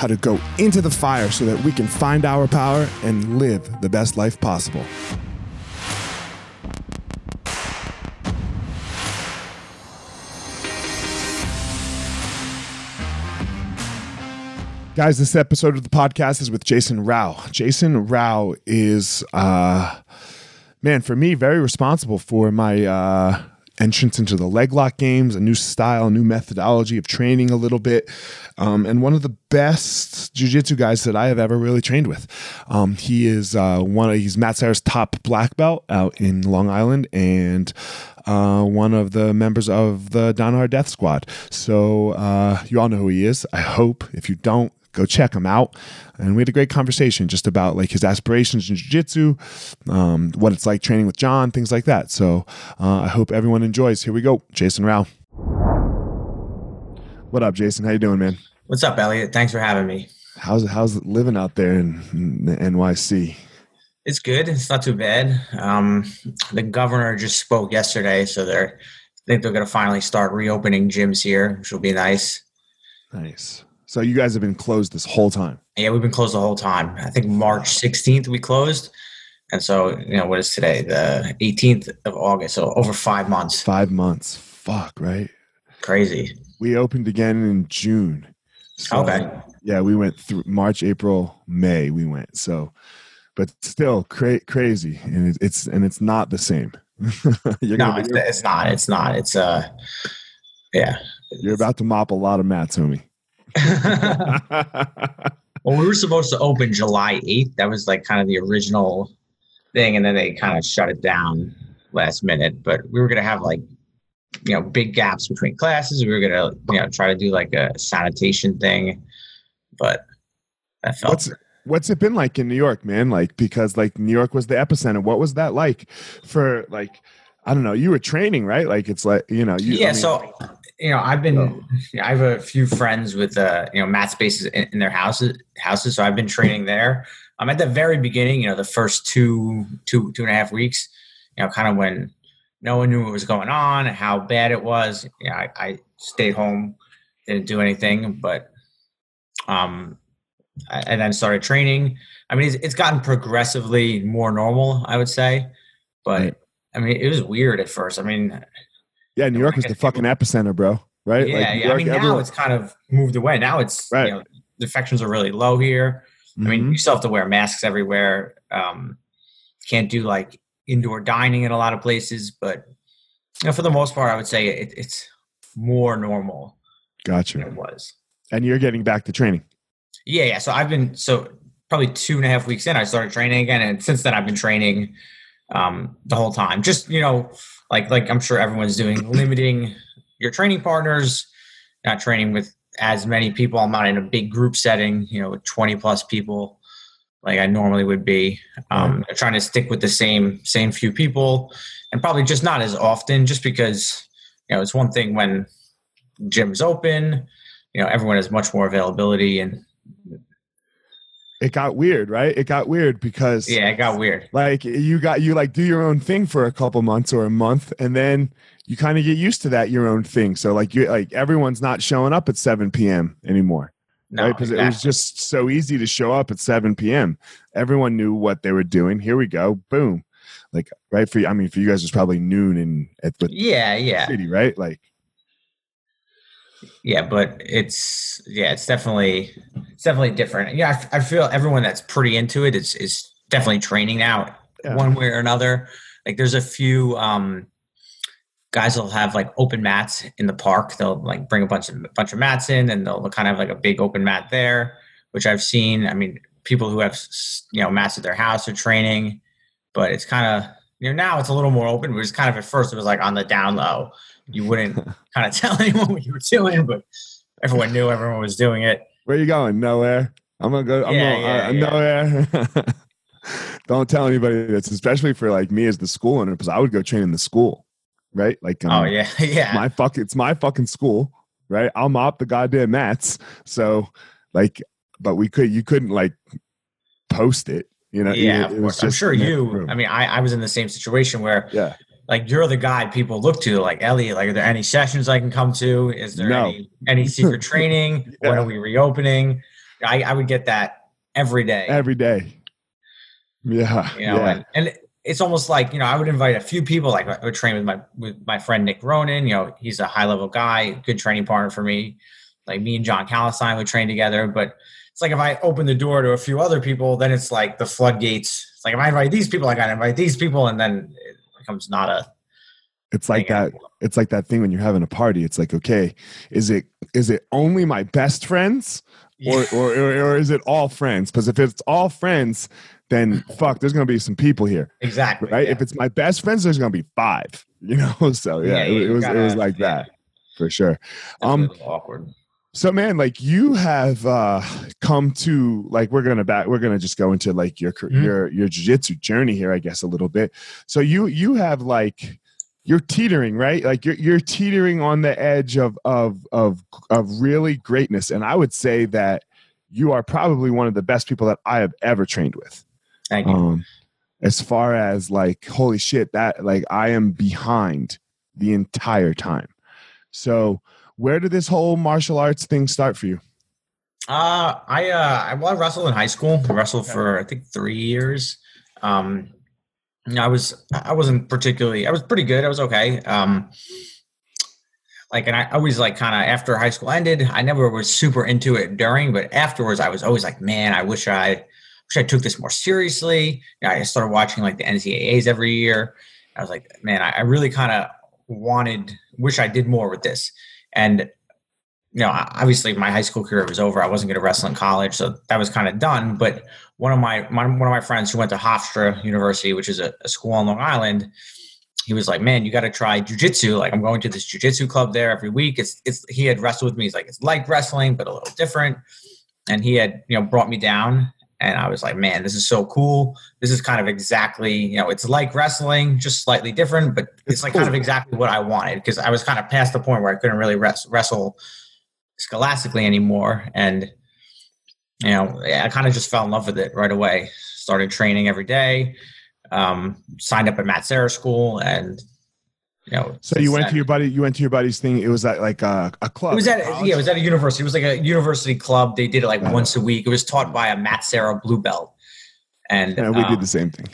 how to go into the fire so that we can find our power and live the best life possible. Guys, this episode of the podcast is with Jason Rau. Jason Rau is, uh, man, for me, very responsible for my uh, entrance into the leg lock games, a new style, a new methodology of training a little bit, um, and one of the best jujitsu guys that I have ever really trained with. Um, he is uh, one of he's Matt Serra's top black belt out in Long Island, and uh, one of the members of the Danaher Death Squad. So uh, you all know who he is. I hope. If you don't, go check him out. And we had a great conversation just about like his aspirations in jiu-jitsu, um, what it's like training with John, things like that. So uh, I hope everyone enjoys. Here we go, Jason Rau. What up, Jason? How you doing, man? What's up, Elliot? Thanks for having me. How's how's it living out there in, in the NYC? It's good. It's not too bad. Um, the governor just spoke yesterday, so they're I think they're going to finally start reopening gyms here, which will be nice. Nice. So you guys have been closed this whole time. Yeah, we've been closed the whole time. I think March 16th we closed. And so, you know, what is today? The 18th of August. So over five months. Five months. Fuck, right? Crazy. We opened again in June. So, okay. Yeah, we went through March, April, May. We went. So, but still cra- crazy, and it's and it's not the same. no, it's, it's not. It's not. It's uh, yeah. You're about to mop a lot of mats, homie. well, we were supposed to open July 8th. That was like kind of the original thing. And then they kind of shut it down last minute. But we were going to have like, you know, big gaps between classes. We were going to, you know, try to do like a sanitation thing. But that felt. What's, what's it been like in New York, man? Like, because like New York was the epicenter. What was that like for like, I don't know, you were training, right? Like, it's like, you know, you, yeah. I mean, so you know, I've been, oh. I have a few friends with, uh, you know, mat spaces in, in, their houses, houses. So I've been training there. I'm um, at the very beginning, you know, the first two, two, two and a half weeks, you know, kind of when no one knew what was going on and how bad it was. You know, I, I stayed home, didn't do anything, but, um, I, and then started training. I mean, it's, it's gotten progressively more normal, I would say, but I mean, it was weird at first. I mean, yeah, New York was the fucking epicenter, bro. Right? Yeah, like yeah. York, I mean, now everyone... it's kind of moved away. Now it's right. You know, infections are really low here. I mean, Mhm. you still have to wear masks everywhere. Um, can't do like indoor dining in a lot of places, but you know, for the most part, I would say it, it's more normal than gotcha. it was. And you're getting back to training. Yeah, yeah. So I've been so probably two and a half weeks in, I started training again, and since then I've been training um, the whole time. Just you know, like like I'm sure everyone's doing, limiting your training partners, not training with as many people. I'm not in a big group setting, you know, with 20 plus people like I normally would be. Um, Trying to stick with the same same few people, and probably just not as often, just because you know it's one thing when gym's open. You know, everyone has much more availability, and It got weird, right? It got weird because yeah, it got weird. like you got you like do your own thing for a couple months or a month and then you kind of get used to that your own thing. So like you like everyone's not showing up at 7 p.m anymore No, right? Because it was just so easy to show up at 7 p.m everyone knew what they were doing. Here we go. Boom. Like right for you i mean for you guys it's probably noon in at the yeah, yeah, city right? Like yeah. But it's yeah, it's definitely it's definitely different. Yeah, I feel everyone that's pretty into it is is definitely training out Yeah. one way or another. Like there's a few um guys will have like open mats in the park. They'll like bring a bunch of a bunch of mats in, and they'll kind of have like a big open mat there, which I've seen. I mean, people who have you know mats at their house are training, but it's kind of you know now it's a little more open. It was kind of at first it was like on the down low. You wouldn't kind of tell anyone what you were doing, but everyone knew everyone was doing it. where you going nowhere i'm gonna go i'm Yeah, going yeah, uh, yeah. nowhere don't tell anybody this especially for like me as the school owner because i would go train in the school right like um, Oh yeah, yeah. my fuck it's my fucking school right i'll mop the goddamn mats so like but we could you couldn't like post it you know yeah, it, of it. I'm sure you. room. I mean, I, I was in the same situation where yeah like you're the guy people look to. Like Elliot, like are there any sessions I can come to? Is there No. any any secret training? When are we reopening? I, I would get that every day. every day yeah you know, yeah and, and it's almost like you know I would invite a few people. Like I would train with my with my friend Nick Ronan. You know, he's a high level guy, good training partner for me. Like me and John Calestine would train together, but it's like if I open the door to a few other people, then it's like the floodgates. It's like if I invite these people, I got to invite these people, and then becomes not a it's like that anymore. it's like that thing when you're having a party it's like okay is it is it only my best friends or or, or, or is it all friends because if it's all friends then fuck there's gonna be some people here exactly right yeah. if it's my best friends there's gonna be five you know so yeah, Yeah, it, it was it was like yeah. that for sure um, awkward. So man like you have uh come to like we're gonna back we're gonna just go into like your car- Mhm. your your jiu-jitsu journey here i guess a little bit. So you you have like you're teetering right? Like you're you're teetering on the edge of of of of really greatness. And i would say that you are probably one of the best people that i have ever trained with. Thank you. um as far as like holy shit that like i am behind the entire time. So where did this whole martial arts thing start for you Uh, I uh, I, well, I wrestled in high school. I wrestled for I think three years. Um, I was I wasn't particularly. I was pretty good. I was okay. Um, like, and I always like kind of after high school ended. I never was super into it during, but afterwards, I was always like, man, I wish I wish I took this more seriously. You know, I started watching like the NCAA's every year. I was like, man, I, I really kind of wanted, wish I did more with this. And you know, obviously my high school career was over. I wasn't going to wrestle in college, so that was kind of done. But one of my, my one of my friends who went to Hofstra University, which is a, a school on Long Island, he was like, "Man, you got to try jujitsu. Like, I'm going to this jujitsu club there every week. It's it's." He had wrestled with me. He's like, "It's like wrestling, but a little different." And he had you know brought me down, and I was like, "Man, this is so cool. This is kind of exactly you know, it's like wrestling, just slightly different, but it's, It's like kind of exactly what I wanted because I was kind of past the point where I couldn't really res- wrestle." scholastically anymore and you know i kind of just fell in love with it right away started training every day um, signed up at matt Serra school and you know So you went to your buddy. You went to your buddy's thing. It was at like a, a club. it was at college? yeah it was at a university it was like a university club they did it like once a week it was taught by a matt Serra blue belt and Yeah, we um, did the same thing.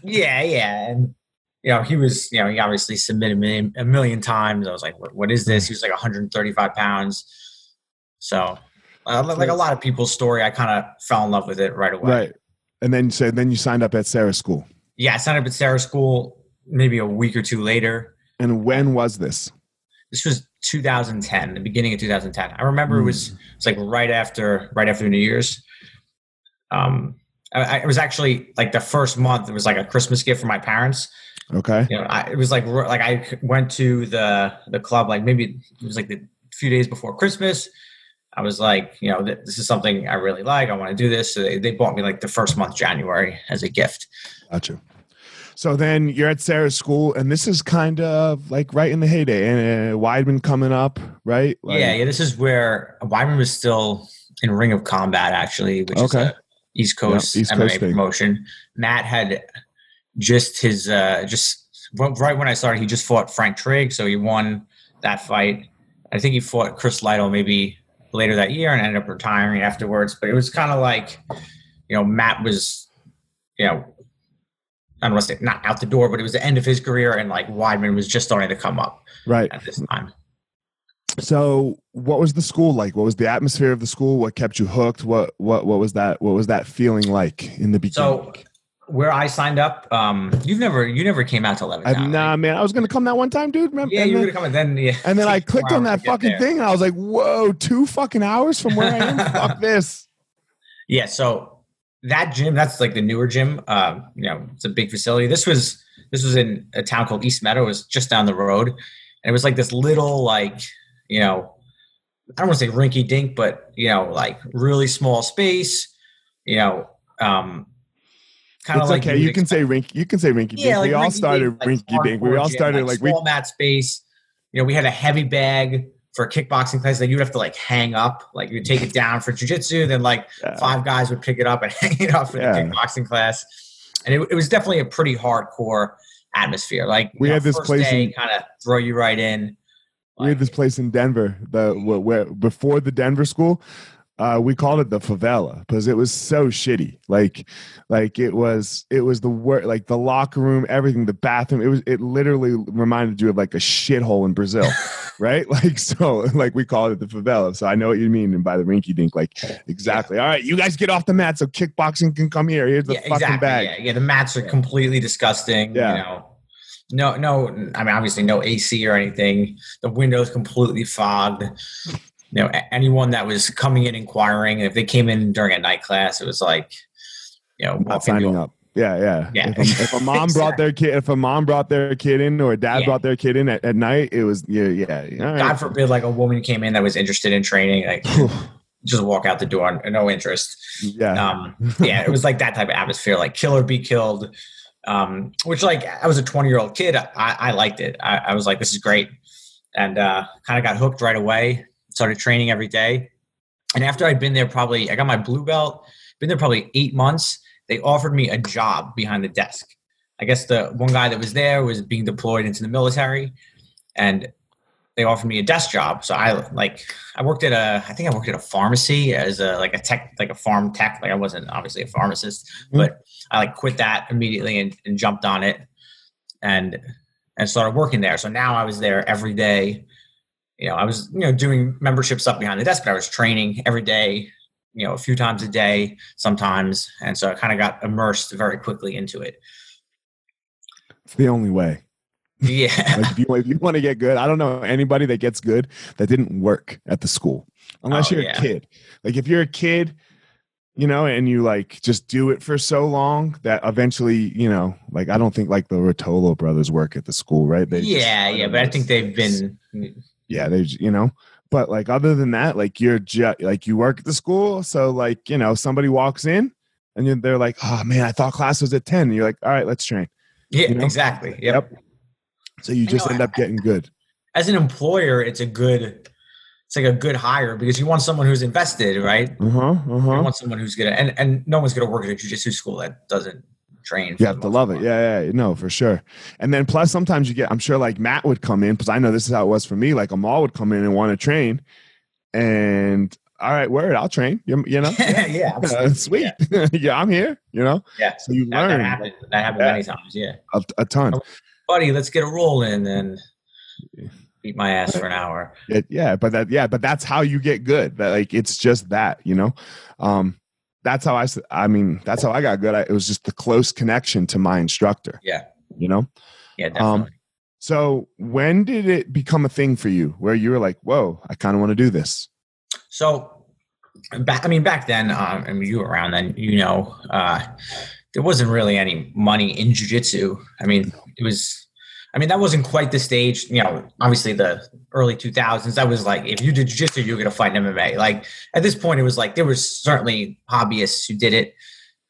yeah yeah and you know he was you know he obviously submitted me a million times i was like what, what is this he was like 135 pounds so uh, like a lot of people's story, I kind of fell in love with it right away. Right. And then so then you signed up at Serra School. Yeah, I signed up at Serra School maybe a week or two later. And when was this? This was 2010, the beginning of 2010. I remember mm. it was it's like right after right after New Year's. Um, I, it was actually like the first month. It was like a Christmas gift for my parents. Okay. You know, I, it was like like I went to the the club like maybe it was like the few days before Christmas. I was like, you know, this is something I really like. I want to do this. So they, they bought me like the first month, January, as a gift. Gotcha. So then you're at Serra's school, and this is kind of like right in the heyday, and uh, Weidman coming up, right? Like, yeah, yeah. This is where Weidman was still in Ring of Combat, actually, which okay. is East Coast East MMA Coast promotion. Matt had just his uh just right when I started, he just fought Frank Trigg, so he won that fight. I think he fought Chris Lytle maybe later that year and ended up retiring afterwards. But it was kind of like, you know, Matt was, you know, I don't want to say not out the door, but it was the end of his career, and like Weidman was just starting to come up right at this time. So, what was the school like? What was the atmosphere of the school? What kept you hooked? What what what was that? What was that feeling like in the beginning? So, where I signed up, um, you've never you never came out to Levittown. Nah, right? man, I was gonna come that one time, dude. Remember? Yeah, you were gonna come, and then yeah. And then I clicked on that fucking thing, and I was like, "Whoa, two fucking hours from where I am? Fuck this." Yeah, so that gym, that's like the newer gym. Uh, you know, it's a big facility. This was this was in a town called East Meadow. It was just down the road, and it was like this little like you know, I don't want to say rinky dink, but you know, like really small space. You know, um, kind of like okay. You can say rink. You can say rinky dink. Yeah, like we all started rinky dink. we all started like, like small we, mat space. You know, we had a heavy bag for a kickboxing class that you'd have to like hang up, like you'd take it down for jujitsu, then like yeah. five guys would pick it up and hang it up for yeah. the kickboxing class. And it, it, was definitely a pretty hardcore atmosphere. Like we know, had this place kind of throw you right in. We had this place in Denver, the where before the Denver school, uh, we called it the favela because it was so shitty. Like, like it was, it was the work, like the locker room, everything, the bathroom. It was, it literally reminded you of like a shithole in Brazil, right? Like, so, like we called it the favela. So I know what you mean and by the rinky dink, like exactly. Yeah. All right, you guys get off the mat so kickboxing can come here. Here's the yeah, fucking exactly. bag. Yeah, yeah, the mats are completely disgusting. Yeah. You know, no, no. I mean, obviously, no AC or anything. The windows completely fogged you know anyone that was coming in inquiring if they came in during a night class it was like you know not signing up. Yeah yeah, yeah. If, a, if a mom exactly. brought their kid if a mom brought their kid in or a dad yeah. brought their kid in at, at night it was yeah yeah right. god forbid like a woman came in that was interested in training like just walk out the door no interest. Yeah. Um yeah it was like that type of atmosphere like kill or be killed. Um which like i was a 20 year old kid i i liked it. I, I was like this is great. And uh kind of got hooked right away started training every day. And after I'd been there, probably I got my blue belt, been there probably eight months. They offered me a job behind the desk. I guess the one guy that was there was being deployed into the military, and they offered me a desk job. So I like I worked at a I think I worked at a pharmacy as a like a tech like a farm tech. Like I wasn't obviously a pharmacist, mm-hmm. but I like quit that immediately and, and jumped on it and and started working there. So now I was there every day you know, I was, you know, doing membership stuff behind the desk, but I was training every day, you know, a few times a day sometimes. And so I kind of got immersed very quickly into it. It's the only way. Yeah. like if, you, if you want to get good, I don't know anybody that gets good that didn't work at the school, unless oh, you're yeah. a kid. Like if you're a kid, you know, and you like just do it for so long that eventually, you know, like I don't think like the Rotolo brothers work at the school, right? They yeah, yeah, but I think they've been yeah, they, you know, but like other than that, like you're just like you work at the school, so like you know somebody walks in and they're like, oh man, I thought class was at ten. And you're like, all right, let's train. Yeah, you know? exactly. Yep. yep. So you just know, end up getting good. As an employer, it's a good it's like a good hire because you want someone who's invested, right? Uh-huh, uh-huh. You want someone who's gonna and, and no one's gonna work at a jujitsu school that doesn't train. You have to love it. Yeah, yeah, no, for sure. And then plus sometimes you get, I'm sure like Matt would come in because I know this is how it was for me. Like a Amal would come in and want to train, and all right, word, I'll train. You, you know, yeah, uh, sweet. Yeah. yeah. I'm here. You know, yeah. So you that, learn. That happened, that happened yeah. many times. Yeah, a, a ton. buddy, let's get a roll in and. beat my ass for an hour. It, yeah, but that yeah, but that's how you get good. That like it's just that, you know. Um that's how I, I mean, that's how I got good. I, it was just the close connection to my instructor, Yeah, you know. yeah, definitely. Um, So, when did it become a thing for you where you were like, "Whoa, I kind of want to do this?" So, back, I mean, back then, um, I mean, you were around then, you know, uh, there wasn't really any money in jujitsu. I mean, it was, I mean, that wasn't quite the stage, you know, obviously the early 2000s, that was like, if you did jiu-jitsu, you're going to fight MMA. Like at this point, it was like, there was certainly hobbyists who did it,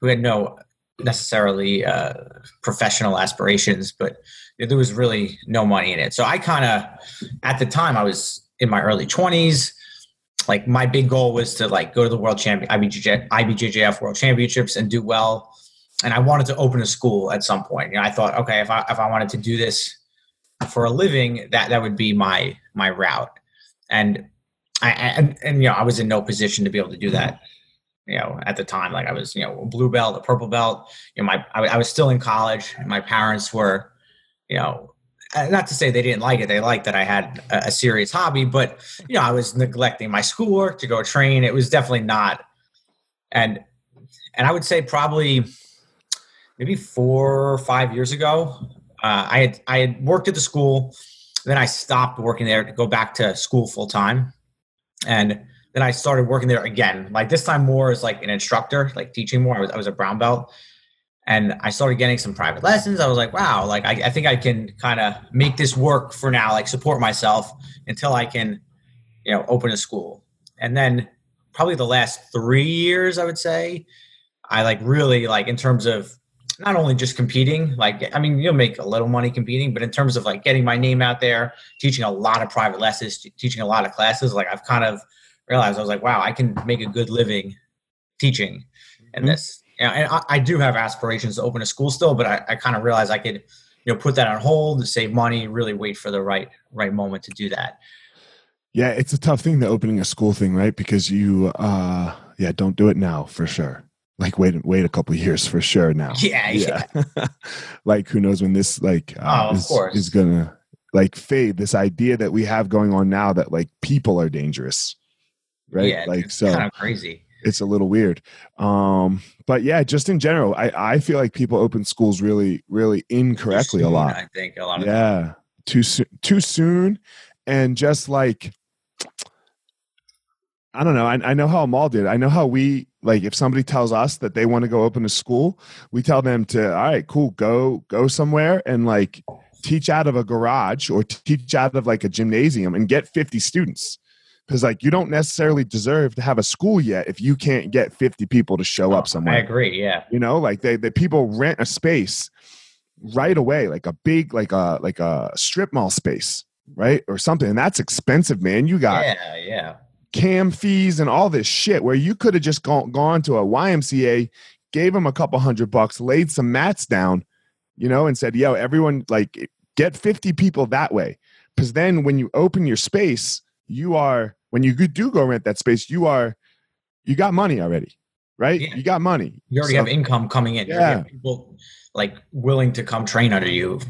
who had no necessarily uh, professional aspirations, but there was really no money in it. So I kind of, at the time, I was in my early 20s like my big goal was to like go to the world champion IBJJ, IBJJF world championships and do well. And I wanted to open a school at some point. You know, I thought, okay, if I if I wanted to do this for a living, that that would be my my route. And I and, and you know, I was in no position to be able to do that. You know, at the time, like I was, you know, a blue belt, a purple belt. You know, my I, I was still in college. My parents were, you know, not to say they didn't like it they liked that i had a, a, serious hobby but you know i was neglecting my schoolwork to go train it was definitely not and and i would say probably maybe four or five years ago uh, i had i had worked at the school then i stopped working there to go back to school full time and then i started working there again like this time more as like an instructor like teaching more i was, I was a brown belt and I started getting some private lessons. I was like, wow, like I, I think I can kind of make this work for now, like support myself until I can, you know, open a school. And then probably the last three years, I would say, I like really like in terms of not only just competing, like I mean, you'll make a little money competing, but in terms of like getting my name out there, teaching a lot of private lessons, teaching a lot of classes, like I've kind of realized I was like, wow, I can make a good living teaching in mm-hmm. this and I, I, do have aspirations to open a school still, but I, I kind of realized I could, you know, put that on hold save money, really wait for the right right moment to do that. Yeah, it's a tough thing the opening a school thing, right? Because you, uh, yeah, don't do it now for sure. Like wait, wait a couple years for sure now. Yeah, yeah. yeah. like who knows when this like uh, oh, is, is gonna like fade. This idea that we have going on now that like people are dangerous, right? Yeah, like so kind of crazy it's a little weird. Um, but yeah, just in general, I, I feel like people open schools really, really incorrectly soon, a lot. I think a lot of yeah, too soon, too soon, and just like I don't know. I, I know how Amal did. I know how we like if somebody tells us that they want to go open a school, we tell them to all right, cool, go go somewhere and like teach out of a garage or teach out of like a gymnasium and get 50 students. Because like you don't necessarily deserve to have a school yet if you can't get 50 people to show up oh, somewhere i agree yeah. You know like they the people rent a space right away like a big like a like a strip mall space right or something and that's expensive man. You got yeah yeah cam fees and all this shit where you could have just gone, gone to a ymca gave them a couple hundred bucks laid some mats down you know and said yo everyone like get 50 people that way because then when you open your space you are when you do go rent that space, you are you got money already, right? Yeah. You got money. You already so, have income coming in. Yeah. people like willing to come train under you.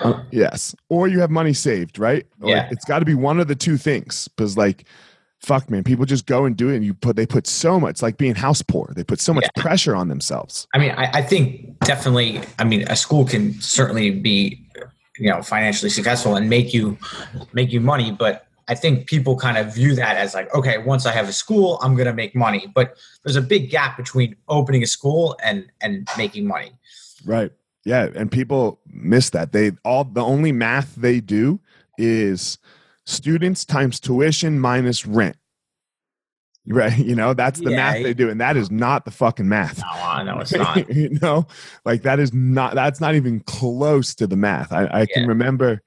Uh, yes, or you have money saved, right? Yeah, it's got to be one of the two things because, like, fuck, man, people just go and do it, and you put they put so much like being house poor. They put so much yeah. pressure on themselves. I mean, I, I think definitely. I mean, a school can certainly be, you know, financially successful and make you make you money, but I think people kind of view that as like, okay, once I have a school, I'm going to make money. But there's a big gap between opening a school and and making money. Right. Yeah, and people miss that. They all the only math they do is students times tuition minus rent. Right, you know that's the yeah, math they do, and that is not the fucking math. No, I know it's not. you know, like that is not. That's not even close to the math. I, I yeah. can remember.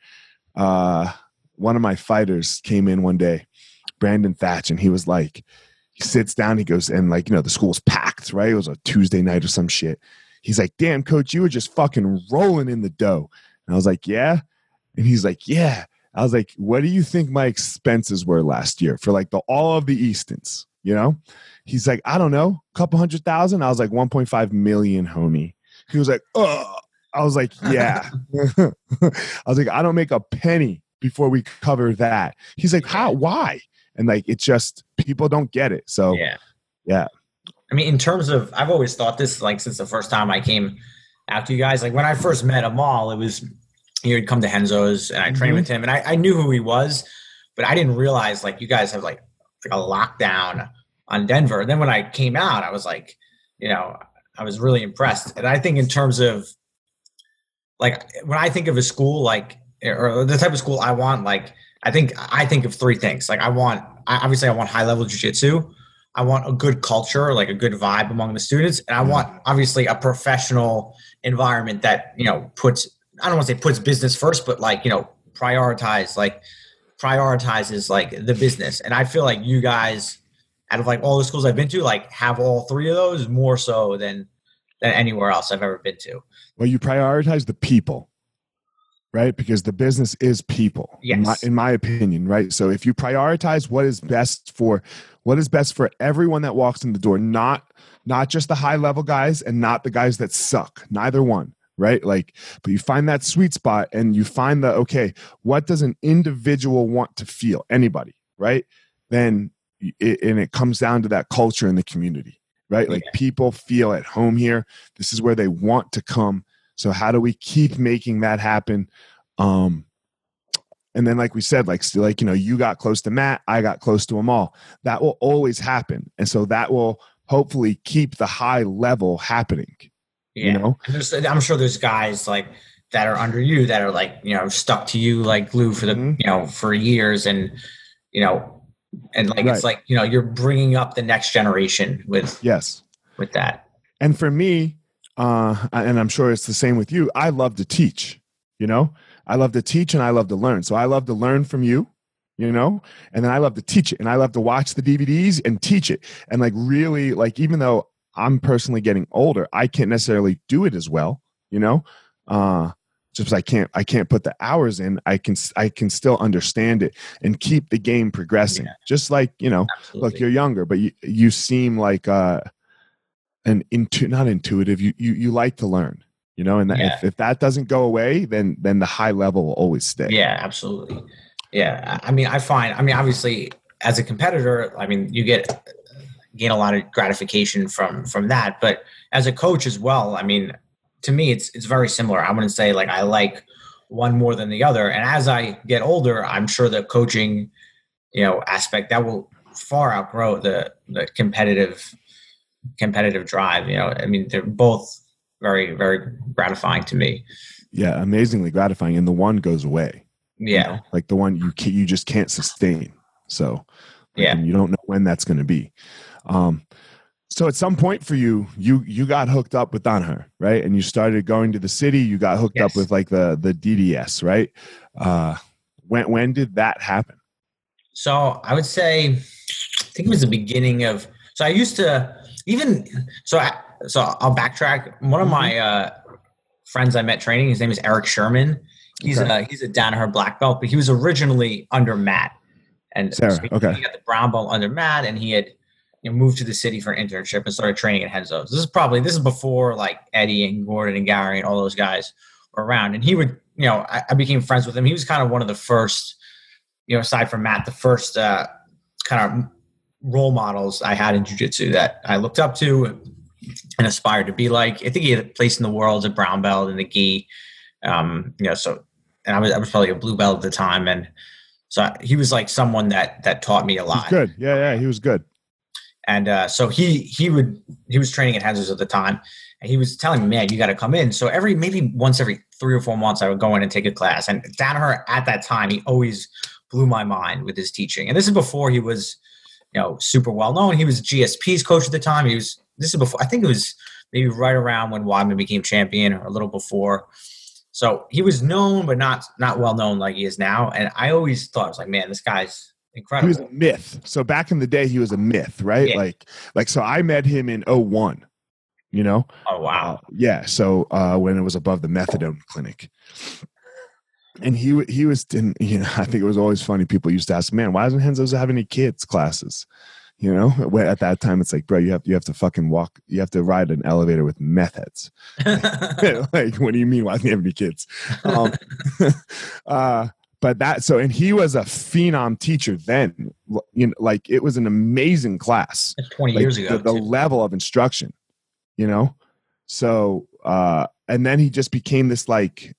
uh one of my fighters came in one day, Brandon Thatch, and he was like, he sits down, he goes, and like, you know, the school's packed, right? It was a Tuesday night or some shit. He's like, damn, coach, you were just fucking rolling in the dough. And I was like, yeah. And he's like, yeah. I was like, what do you think my expenses were last year for like the all of the Eastons? You know? He's like, I don't know, a couple hundred thousand. I was like, 1.5 million, homie. He was like, oh, I was like, yeah. I was like, I don't make a penny before we cover that. He's like, how? Why? And like, it's just people don't get it. So Yeah. Yeah. I mean, in terms of, I've always thought this like since the first time I came after you guys. Like when I first met Amal, it was he would come to Renzo's and I trained Mhm. with him, and I, I knew who he was, but I didn't realize like you guys have like a lockdown on Denver. And then when I came out, I was like, you know, I was really impressed. And I think in terms of like when I think of a school like or the type of school I want, like I think I think of three things. Like I want I, obviously I want high level jujitsu. I want a good culture, like a good vibe among the students, and I Mhm. want obviously a professional environment that you know puts I don't want to say puts business first, but like you know prioritize like prioritizes like the business. And I feel like you guys, out of like all the schools I've been to, like have all three of those more so than than anywhere else I've ever been to. Well, you prioritize the people, right? Because the business is people. In my, Yes. in my opinion, right? So if you prioritize what is best for what is best for everyone that walks in the door, not not just the high level guys and not the guys that suck. Neither one, right? Like, but you find that sweet spot and you find the okay, what does an individual want to feel? Anybody, right? Then it, and it comes down to that culture in the community, right? Like Yeah. people feel at home here. This is where they want to come. So how do we keep making that happen? Um, and then, like we said, like like you know, you got close to Matt, I got close to them all. That will always happen, and so that will hopefully keep the high level happening. Yeah. You know, I'm sure there's guys like that are under you that are like you know stuck to you like glue for the Mhm. you know for years and you know and like Right. it's like you know you're bringing up the next generation with yes. with that. And for me, uh, and I'm sure it's the same with you. I love to teach. You know, I love to teach and I love to learn. So I love to learn from you. You know, and then I love to teach it, and I love to watch the DVDs and teach it, and like really, like even though I'm personally getting older, I can't necessarily do it as well. You know, uh, just I can't, I can't put the hours in. I can, I can still understand it and keep the game progressing. Yeah. Just like you know, Absolutely. look you're younger but you you seem like uh an into not intuitive you you you like to learn you know and that, if, if that doesn't go away then then the high level will always stay Yeah, absolutely. Yeah, I mean, I find. I mean, obviously, as a competitor, I mean, you get gain a lot of gratification from from that. But as a coach as well, I mean, to me, it's it's very similar. I wouldn't say like I like one more than the other. And as I get older, I'm sure the coaching, you know, aspect that will far outgrow the the competitive competitive drive. You know, I mean, they're both very very gratifying to me. yeah amazingly gratifying and the one goes away you Yeah. know? like the one you can, you just can't sustain so Yeah. you don't know when that's going to be um so at some point for you you you got hooked up with Danaher, right and you started going to the city you got hooked up with like the the DDS right uh when when did that happen So I would say, I think it was the beginning of. So I used to even. So I, so I'll backtrack. One of my uh, friends I met training, his name is Eric Sherman. He's Okay. a he's a Danaher black belt, but he was originally under Matt. And Serra, so he, okay. he got the brown belt under Matt, and he had you know moved to the city for an internship and started training at Renzo's. This is probably this is before like Eddie and Gordon and Gary and all those guys were around. And he would, you know, I, I became friends with him. He was kind of one of the first you know, aside from Matt, the first uh, kind of role models I had in jujitsu that I looked up to and aspired to be like. I think he had a place in the world as a brown belt and the gi. Um, you know, so and I was I was probably a blue belt at the time, and so he was like someone that that taught me a lot. good yeah yeah he was good And uh, so he he would he was training at Renzo's at the time, and he was telling me, "Man, you got to come in." So every maybe once every three or four months, I would go in and take a class. And Danaher at that time, he always blew my mind with his teaching. And this is before he was, you know, super well known. He was GSP's coach at the time. He was. This is before. I think it was maybe right around when Weidman became champion, or a little before. So he was known, but not not well known like he is now. And I always thought I was like, man, this guy's he was a myth so back in the day he was a myth right Yeah. like like so i met him in 01 you know oh wow. Uh, yeah. So uh, when it was above the methadone clinic, and he he was in, you know I think it was always funny. People used to ask, "Man, why doesn't Renzo's have any kids classes?" You know, at that time it's like, bro, you have you have to fucking walk, you have to ride an elevator with meth heads. like, what do you mean? Why doesn't he have any kids? Um, uh, but that so and he was a phenom teacher then you know like it was an amazing class That's 20 like, years ago. the, the level of instruction you know so uh and then he just became this like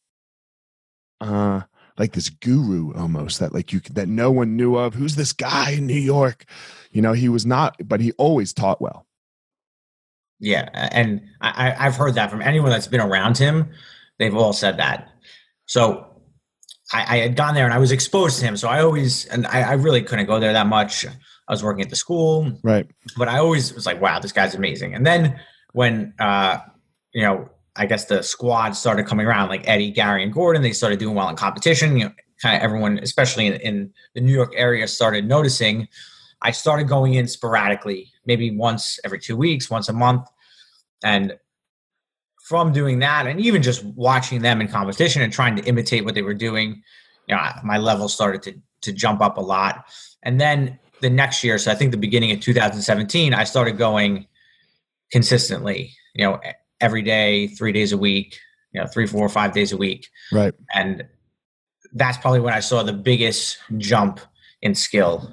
uh like this guru almost that like you that no one knew of who's this guy in new york you know he was not but he always taught well Yeah, and I, I- I've heard that from anyone that's been around him. They've all said that. So I, I had gone there and I was exposed to him. So I always, and I, I really couldn't go there that much. I was working at the school, right but I always was like, wow, this guy's amazing. And then when, uh, you know, I guess the squad started coming around, like Eddie, Gary, and Gordon, they started doing well in competition. You know, kind of everyone, especially in, in the New York area, started noticing. I started going in sporadically, maybe once every two weeks, once a month. And from doing that, and even just watching them in competition and trying to imitate what they were doing, you know, my level started to, to jump up a lot. And then the next year, so I think the beginning of 2017, I started going consistently, you know, every day, three days a week, you know, three, four, five days a week. right And that's probably when I saw the biggest jump in skill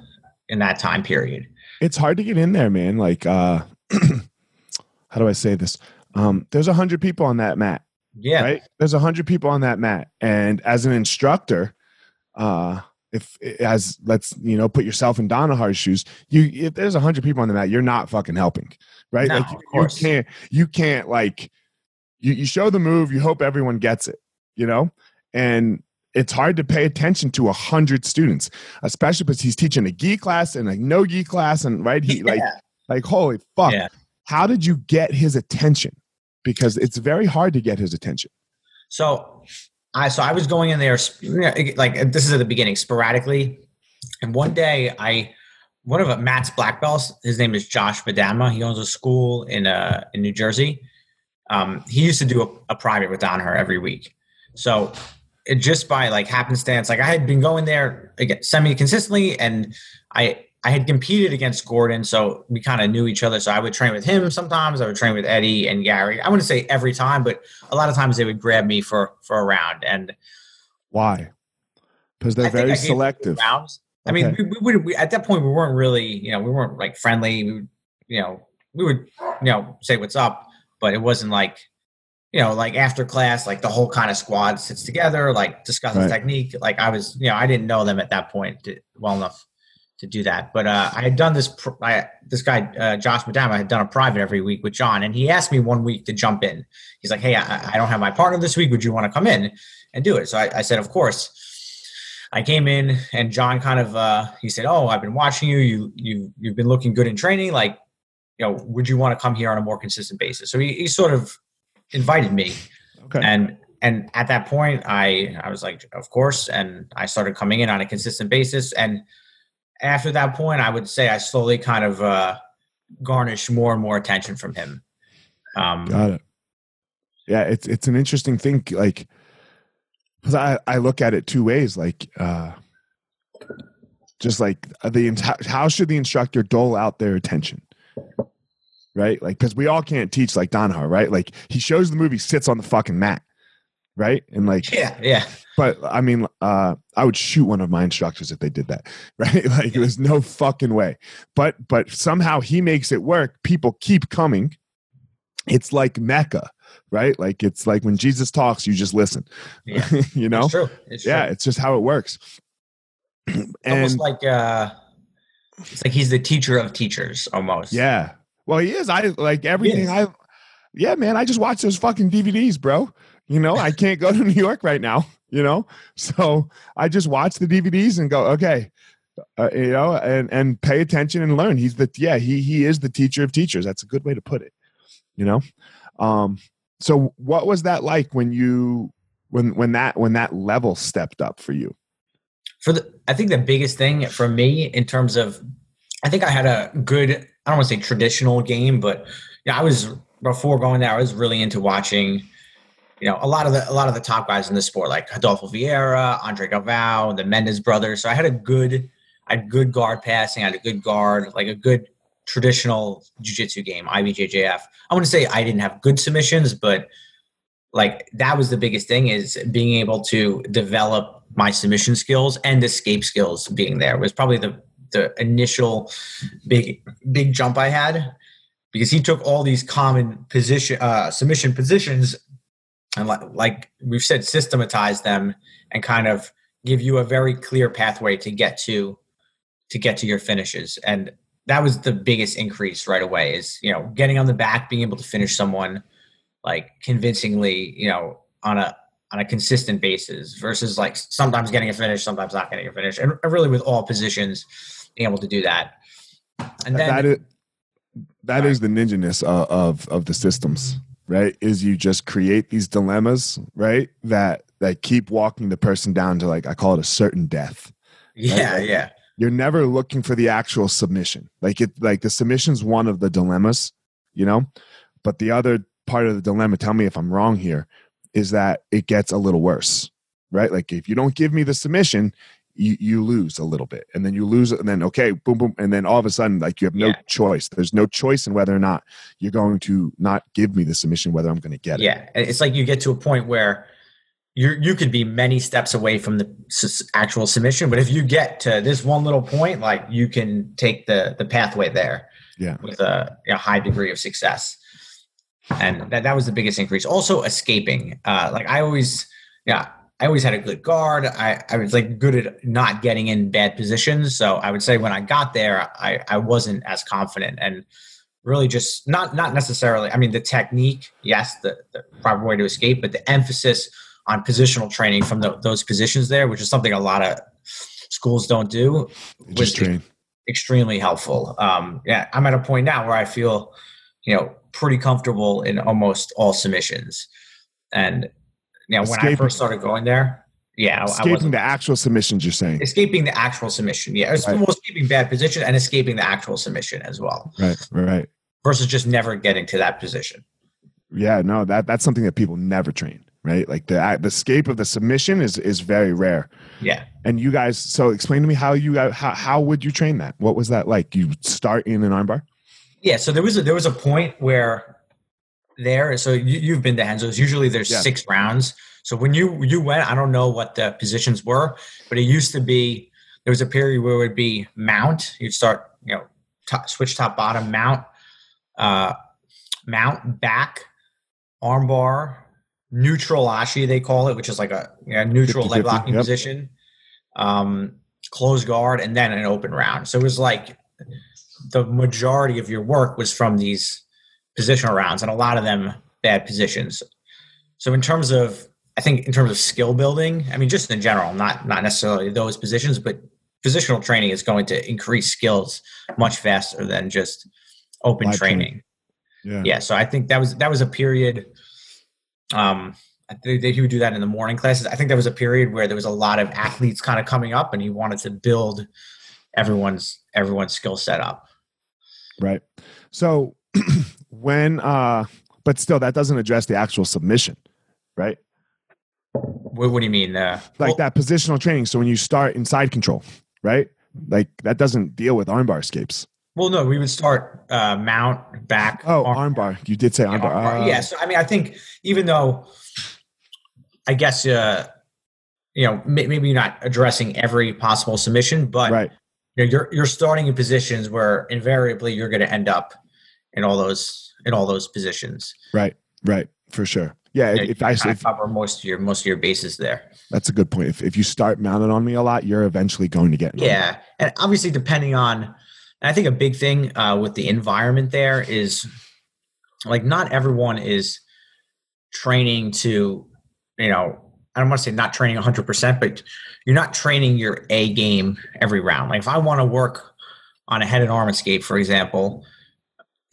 in that time period. it's hard to get in there man like uh how do i say this um there's a hundred people on that mat Yeah. right? There's a hundred people on that mat. And as an instructor uh if as let's you know put yourself in Danaher's shoes you if there's a hundred people on the mat you're not fucking helping right? No, like you, you can't you can't like you, you show the move you hope everyone gets it you know? And it's hard to pay attention to a hundred students especially because he's teaching a gi class and a no gi class and right? He like like holy fuck. Yeah. how did you get his attention because it's very hard to get his attention So I so I was going in there like this is at the beginning sporadically, and one day I one of Matt's black belts. His name is Josh Badama. He owns a school in uh in New Jersey. Um, he used to do a, a private with Danaher every week. So it just by like happenstance, like I had been going there again, semi consistently, and I I had competed against Gordon, so we kind of knew each other. So I would train with him sometimes. I would train with Eddie and Gary. I wouldn't say every time, but a lot of times they would grab me for for a round. And why because they're I very selective rounds. I mean, we, we, would- we, at that point we weren't really, you know, we weren't like friendly. We would, you know, we would, you know, say what's up, but it wasn't like, you know, like after class, like the whole kind of squad sits together, like discusses Right. technique. Like I was, you know, I didn't know them at that point well enough to do that. But uh, I had done this. I, this guy, uh, Josh Madama, had done a private every week with John, and he asked me one week to jump in. He's like, "Hey, I, I don't have my partner this week. Would you want to come in and do it?" So I, I said, "Of course." I came in, and John kind of uh, he said, "Oh, I've been watching you. You you you've been looking good in training. Like, you know, would you want to come here on a more consistent basis?" So he, he sort of invited me, okay and and at that point i i was like of course and i started coming in on a consistent basis and after that point i would say i slowly kind of uh garnished more and more attention from him um Got it. Yeah, it's it's an interesting thing. Like, because I I look at it two ways. Like, uh, just like the int- how should the instructor dole out their attention, right? Like, because we all can't teach like Danaher, right? Like, he shows the movie, sits on the fucking mat, right? And like, yeah yeah but I mean, uh, I would shoot one of my instructors if they did that, right? Like, there's no fucking way. But but somehow he makes it work. People keep coming. It's like Mecca, right? Like it's like when Jesus talks, you just listen. Yeah. you know? it's true it's true. Yeah, it's just how it works. And almost like uh it's like he's the teacher of teachers almost yeah, well, he is. I like everything. I yeah, man. I just watch those fucking DVDs, bro. You know, I can't go to New York right now. You know, so I just watch the DVDs and go, okay, uh, you know, and and pay attention and learn. He's the yeah, he he is the teacher of teachers. That's a good way to put it. You know, um. So what was that like when you when when that when that level stepped up for you? for the i think the biggest thing for me in terms of i think i had a good i don't want to say traditional game but know, i was before going there i was really into watching you know a lot of the a lot of the top guys in the sport like rodolfo vieira andre galvao the Mendes brothers. So i had a good i had good guard passing i had a good guard like a good traditional jiu-jitsu game ibjjf i want to say i didn't have good submissions but like that was the biggest thing is being able to develop my submission skills and escape skills being there was probably the the initial big big jump I had because he took all these common position uh, submission positions and like, like we've said systematize them and kind of give you a very clear pathway to get to to get to your finishes. And that was the biggest increase right away is you know getting on the back being able to finish someone like convincingly you know on a on a consistent basis versus like sometimes getting a finish sometimes not getting a finish and really with all positions being able to do that. And then that is, that is the ninjaness of, of of the systems right is you just create these dilemmas right that that keep walking the person down to like i call it a certain death yeah right? yeah. You're never looking for the actual submission. Like it like the submission's one of the dilemmas you know? But the other part of the dilemma tell me if i'm wrong here is that it gets a little worse right? Like if you don't give me the submission you, you lose a little bit and then you lose it and then okay boom boom and then all of a sudden like you have no yeah. choice there's no choice in whether or not you're going to not give me the submission whether i'm going to get it yeah it's like you get to a point where you you could be many steps away from the actual submission, but if you get to this one little point, like you can take the the pathway there, yeah, with a, a high degree of success, and that that was the biggest increase. Also, escaping, uh, like I always, yeah. I always had a good guard. I, I was like good at not getting in bad positions. So I would say when I got there, I, I wasn't as confident and really just not not necessarily. I mean, the technique, yes, the, the proper way to escape, but the emphasis on positional training from the, those positions there, which is something a lot of schools don't do, was train. extremely helpful. Um, yeah, I'm at a point now where I feel, you know, pretty comfortable in almost all submissions. And you know, when I first started going there, yeah, escaping the actual submissions. You're saying escaping the actual submission. Yeah, right. well, escaping bad position and escaping the actual submission as well. Right, right. Versus just never getting to that position. Yeah, no, that that's something that people never train right? Like the the escape of the submission is is very rare. Yeah. And you guys, so explain to me how you how how would you train that? What was that like? You start in an armbar? Yeah. So there was a, there was a point where there. So you, have been to Renzo's. Usually there's yeah. six rounds. So when you you went, I don't know what the positions were, but it used to be there was a period where it would be mount. You'd start, you know, top, switch top bottom mount, uh, mount back, armbar, neutral ashi they call it, which is like a know, neutral 50, leg locking yep. position, um, close guard, and then an open round. So it was like the majority of your work was from these positional rounds, and a lot of them bad positions. So in terms of, I think in terms of skill building, I mean, just in general, not not necessarily those positions, but positional training is going to increase skills much faster than just open training. Yeah. yeah. So I think that was that was a period um, I think that he would do that in the morning classes. I think there was a period where there was a lot of athletes kind of coming up, and he wanted to build everyone's everyone's skill set up. Right. So when, uh, but still, that doesn't address the actual submission, right? What, what do you mean? Uh, like well, that positional training. So when you start in side control, right? Like that doesn't deal with armbar escapes. Well, no, we would start uh, mount back. Oh, armbar. You did say armbar. Yeah, armbar. Uh, yeah, so I mean, I think even though I guess uh, you know maybe you're not addressing every possible submission, but right. you know, you're you're starting in positions where invariably you're going to end up in all those in all those positions. Right. Right. For sure. Yeah. You if I if, cover most of your most of your bases there. That's a good point. If if you start mounted on me a lot, you're eventually going to get. Yeah, and obviously depending on I think a big thing uh, with the environment there is like not everyone is training to, you know, I don't want to say not training 100%, but you're not training your A game every round. Like if I want to work on a head and arm escape, for example,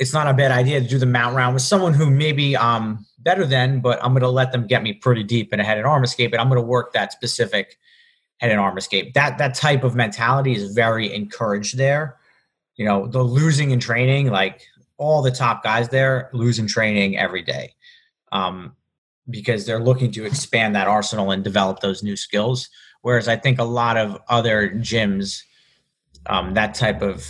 it's not a bad idea to do the mount round with someone who maybe um better than, but I'm going to let them get me pretty deep in a head and arm escape, and I'm going to work that specific head and arm escape. That that type of mentality is very encouraged there you know, the losing in training, like all the top guys there lose in training every day. Um, because they're looking to expand that arsenal and develop those new skills. Whereas I think a lot of other gyms, um, that type of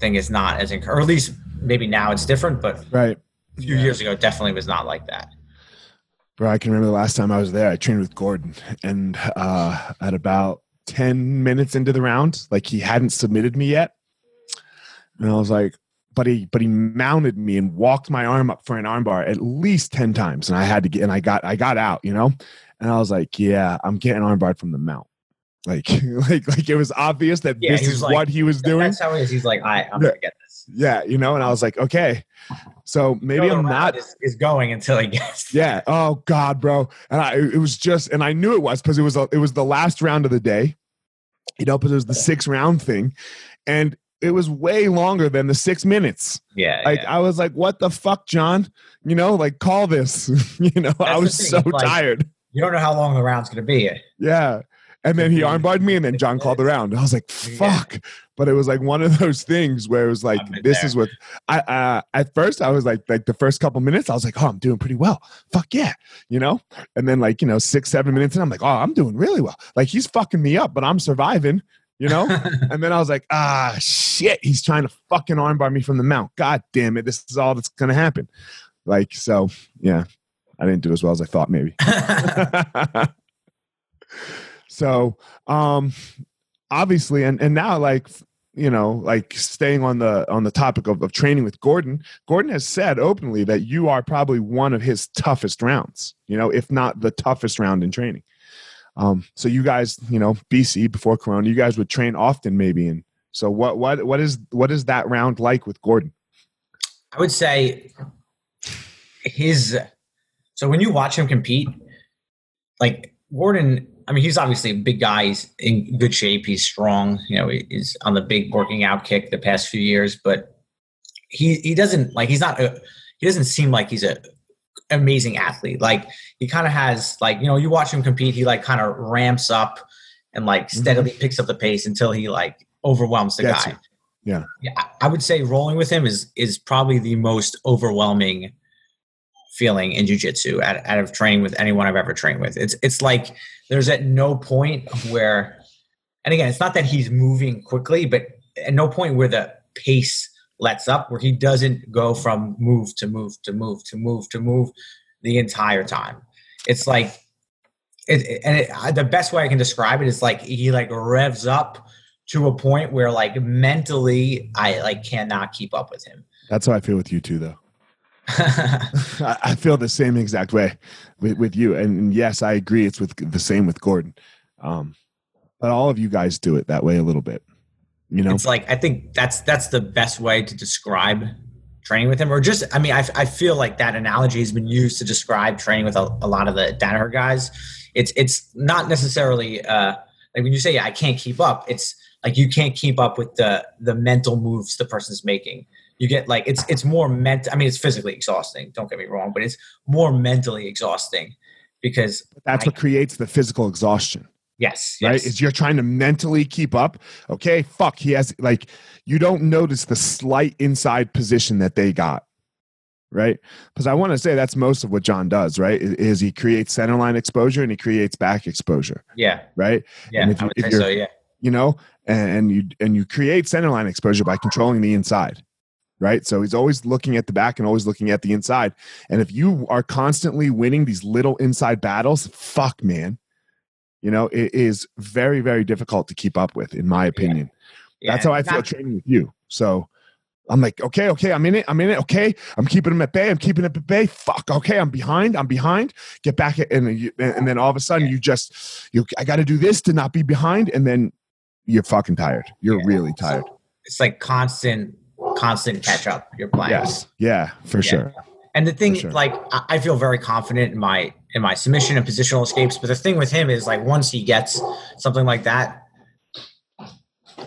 thing is not as, encouraged, or at least maybe now it's different, but right. a few yeah. years ago, definitely was not like that. Bro, I can remember the last time I was there. I trained with Gordon, and uh, at about ten minutes into the round, like he hadn't submitted me yet, and I was like, but he but he mounted me and walked my arm up for an armbar at least ten times, and I had to get and I got I got out, you know, and I was like, yeah, I'm getting armbarred from the mount. Like, like, like it was obvious that Yeah, this is like- what he was doing. That's how it is. He's like, I, I'm gonna get this. Yeah, you know, and I was like, okay, so maybe I'm not. Is, is going until he gets. Yeah. Oh God, bro. And I, it was just, and I knew it was because it was, a, it was the last round of the day. You know, because it was the six round thing, and it was way longer than the six minutes. Yeah. Like yeah. I was like, what the fuck, John? You know, like call this. you know, I was so like- tired. you don't know how long the round's gonna be. Yeah. And then he armbarred me, and then John called around. I was like. "Fuck!" But it was like one of those things where it was like, "This there. is what." I uh, at first I was like, like the first couple minutes, I was like, "Oh, I'm doing pretty well." Fuck yeah, you know. And then like you know six seven minutes, and I'm like, "Oh, I'm doing really well." Like he's fucking me up, but I'm surviving, you know. and then I was like, "Ah, shit!" He's trying to fucking armbar me from the mount. God damn it! This is all that's gonna happen. Like so, yeah. I didn't do as well as I thought, maybe. so um obviously and and now like you know like staying on the on the topic of, of training with gordon gordon has said openly that you are probably one of his toughest rounds you know if not the toughest round in training um so you guys you know bc before corona you guys would train often maybe and so what what what is what is that round like with gordon I would say his. So when you watch him compete, like Gordon, I mean, he's obviously a big guy. He's in good shape. He's strong. You know, he's on the big working out kick the past few years, but he he doesn't like he's not a he doesn't seem like he's a amazing athlete. Like he kind of has like you know you watch him compete, he like kind of ramps up and like mm-hmm. steadily picks up the pace until he like overwhelms the Gets guy. you. Yeah. Yeah, I- I would say rolling with him is is probably the most overwhelming feeling in jujitsu out, out of training with anyone I've ever trained with. It's it's like there's at no point where, and again, it's not that he's moving quickly, but at no point where the pace lets up, where he doesn't go from move to move to move to move to move the entire time. It's like, it, and it, the best way I can describe it is like he like revs up to a point where like mentally I like cannot keep up with him. that's how i feel with you too though I feel the same exact way with, with you. And, and yes, I agree. It's with the same with Gordon. Um, but all of you guys do it that way a little bit. You know, it's like I think that's that's the best way to describe training with him, or just I mean I, I feel like that analogy has been used to describe training with a, a lot of the Danaher guys. It's it's not necessarily uh, like when you say I can't keep up. It's like you can't keep up with the the mental moves the person's making. You get like it's it's more meant. I mean, it's physically exhausting. Don't get me wrong, but it's more mentally exhausting because that's I- what creates the physical exhaustion, yes, right? yes, Is you're trying to mentally keep up. Okay, fuck. He has like you don't notice the slight inside position that they got. Right, because I want to say that's most of what John does. Right, is he creates center line exposure and he creates back exposure. yeah, Right, yeah. And if I you- would if say so. Yeah, you know and, and you and you create center line exposure by controlling the inside right? So he's always looking at the back and always looking at the inside. And if you are constantly winning these little inside battles fuck man. You know it is very very difficult to keep up with in my opinion. Yeah. that's how i feel training with you. So i'm like okay okay i'm in it i'm in it okay? I'm keeping him at bay i'm keeping him at bay fuck okay i'm behind i'm behind. Get back at, and, you- and then all of a sudden you just you i got to do this to not be behind and then you're fucking tired. You're Yeah. really tired. It's like constant constant catch up you're playing yes yeah for Yeah. sure and the thing sure. like I- feel very confident in my in my submission and positional escapes but the thing with him is like once he gets something like that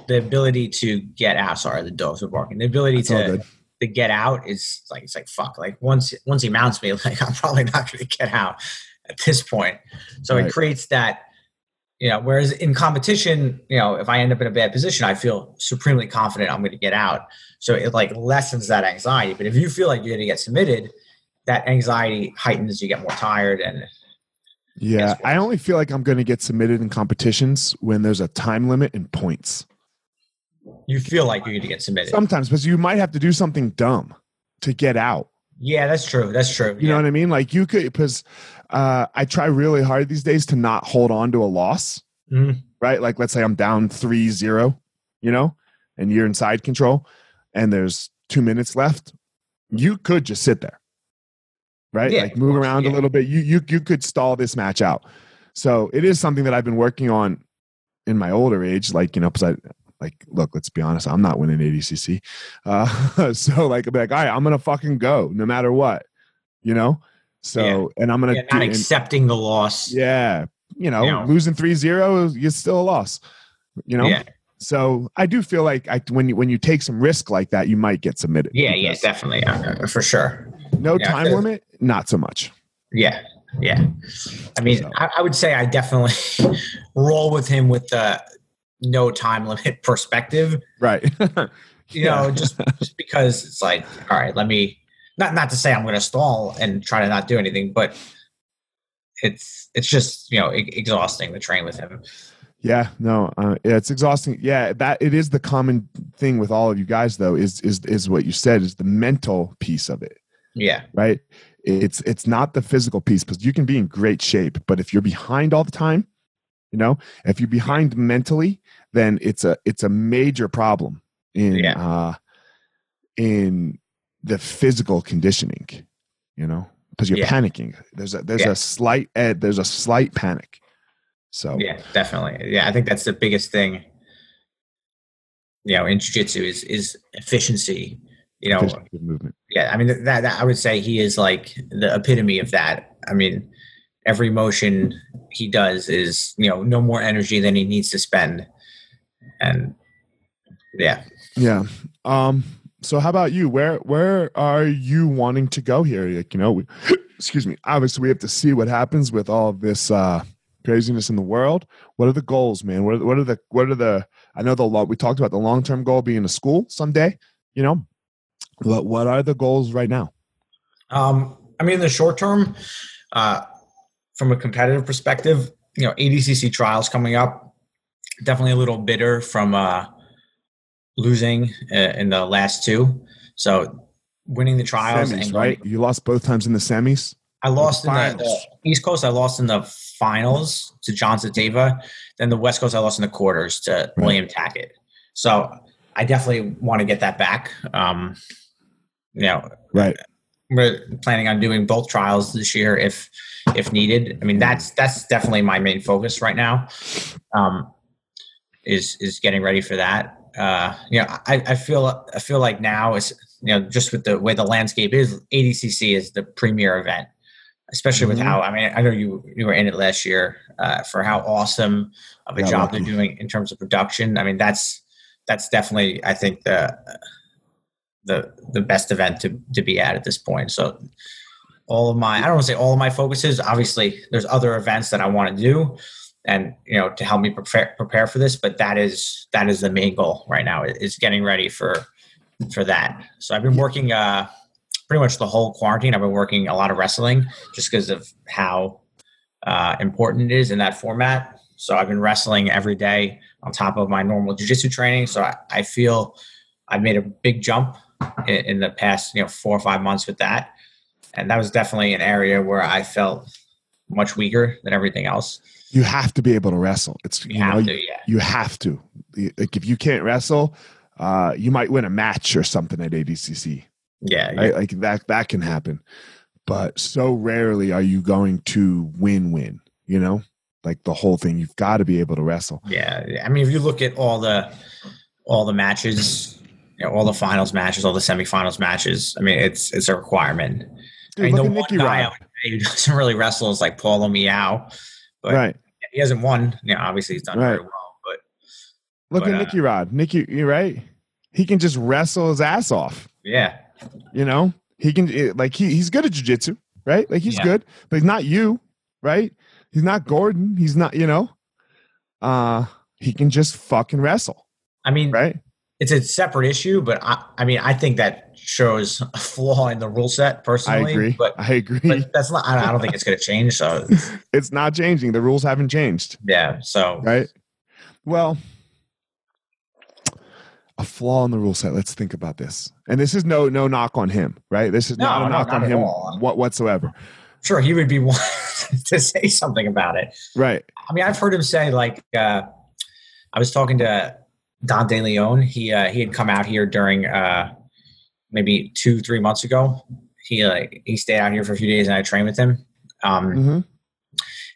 the ability to get out sorry the dogs are barking the ability all to to get out is like it's like fuck like once once he mounts me like i'm probably not going to get out at this point so Right. it creates that you know whereas in competition you know if i end up in a bad position i feel supremely confident i'm going to get out. So it like lessens that anxiety. But if you feel like you're going to get submitted that anxiety heightens you get more tired and yeah i only feel like i'm going to get submitted in competitions when there's a time limit and points. You feel like you're going to get submitted. Sometimes because you might have to do something dumb to get out Yeah, that's true. That's true. You yeah. know what I mean? Like you could, because uh, I try really hard these days to not hold on to a loss, Mhm. right? Like let's say I'm down three zero, you know, and you're in side control and there's two minutes left. You could just sit there, right? Yeah, like move course, around a little bit. You, you, you could stall this match out. So it is something that I've been working on in my older age, like, you know, because I, like, look, let's be honest, I'm not winning ADCC. Uh, so, like, I'll be like, all right, I'm going to fucking go no matter what, you know? So, and I'm going Yeah, to, not accepting the loss. yeah, you know, You know. losing 3 0 is still a loss, you know? Yeah. So I do feel like I, when you when you take some risk like that, you might get submitted. Yeah, yeah, definitely, uh, for sure. No Yeah, time limit, not so much. Yeah, yeah. I mean, So- I, I would say I definitely roll with him with the no time limit perspective. Right. You Yeah. know, just just because it's like, all right, let me not not to say I'm going to stall and try to not do anything, but it's it's just you know e- exhausting to train with him. Yeah, no, uh, yeah, it's exhausting. Yeah, that it is the common thing with all of you guys, though, is is is what you said is the mental piece of it, Yeah, right? It's it's not the physical piece because you can be in great shape, but if you're behind all the time, you know, if you're behind mentally, then it's a it's a major problem in Yeah. uh in the physical conditioning, you know, because you're Yeah. panicking. There's a there's Yeah. a slight ed, there's a slight panic. So yeah, definitely. Yeah, I think that's the biggest thing. You know, in jiu-jitsu is is efficiency. You know, efficient movement. yeah i mean that, that i would say he is like the epitome of that i mean every motion he does is you know no more energy than he needs to spend and yeah Yeah. Um. So how about you? Where where are you wanting to go here? Like, you know, we, excuse me. Obviously, we have to see what happens with all this uh, craziness in the world. What are the goals, man? What are, what are the what are the? I know the long. We talked about the long term goal being a school someday. You know, what what are the goals right now? um i mean the short term uh from a competitive perspective you know adcc trials coming up definitely a little bitter from uh losing uh, in the last two so winning the trials Semis, and going right? You lost both times in the semis. I lost in the, the East Coast. I lost in the finals to John Sateva. Then the West Coast, I lost in the quarters to William Tackett. So I definitely want to get that back. Um, you know, Right. We're planning on doing both trials this year if if needed. I mean, that's that's definitely my main focus right now. Um, is is getting ready for that. Uh, you know, I, I feel I feel like now is you know just with the way the landscape is, ADCC is the premier event, especially with Mhm. how I mean I know you you were in it last year uh, for how awesome of a Yeah, job lucky. they're doing in terms of production. I mean that's that's definitely I think the the the best event to to be at at this point. So all of my I don't want to say all of my focuses. Obviously, there's other events that I want to do, and you know to help me prepare prepare for this. But that is that is the main goal right now is getting ready for for that. So I've been working uh pretty much the whole quarantine. I've been working a lot of wrestling just because of how uh, important it is in that format. So I've been wrestling every day on top of my normal jiu-jitsu training. So I, I feel I've made a big jump in, in the past, you know, four or five months with that. And that was definitely an area where I felt much weaker than everything else. You have to be able to wrestle. It's You you, know to, yeah. you have to. Like if you can't wrestle, uh, you might win a match or something at ADCC. Yeah. yeah. right? Like that that can happen. But so rarely are you going to win win, you know? Like the whole thing. You've got to be able to wrestle. Yeah, I mean, if you look at all the all the matches, you know, all the finals matches, all the semifinals matches, I mean, it's it's a requirement. Dude, I mean, look the at one Nicky guy who doesn't really wrestle is like Paulo Miyao, but Right. he hasn't won. You know, obviously he's done very well, but Look but, at uh, Nicky Rod. Nicky, you're right? He can just wrestle his ass off. yeah, You know? He can eh, like he, he's good at jujitsu, right? Like he's Yeah. good, but he's not you, right? He's not Gordon. He's not, you know. Uh he can just fucking wrestle, I mean, right? It's a separate issue, but I, I mean, I think that shows a flaw in the rule set I personally. agree. but I agree. but that's not. I don't, think it's going to change. So it's not changing. The rules haven't changed. yeah, so right? Well, a flaw in the rule set. Let's think about this. And this is no no knock on him, right? This is No, not a no, knock not on him what whatsoever. Sure, he would be one to say something about it. Right. I mean, I've heard him say like uh, I was talking to Dante Leon. He uh, he had come out here during uh, maybe two three months ago. He like he stayed out here for a few days, and I trained with him. Um, hmm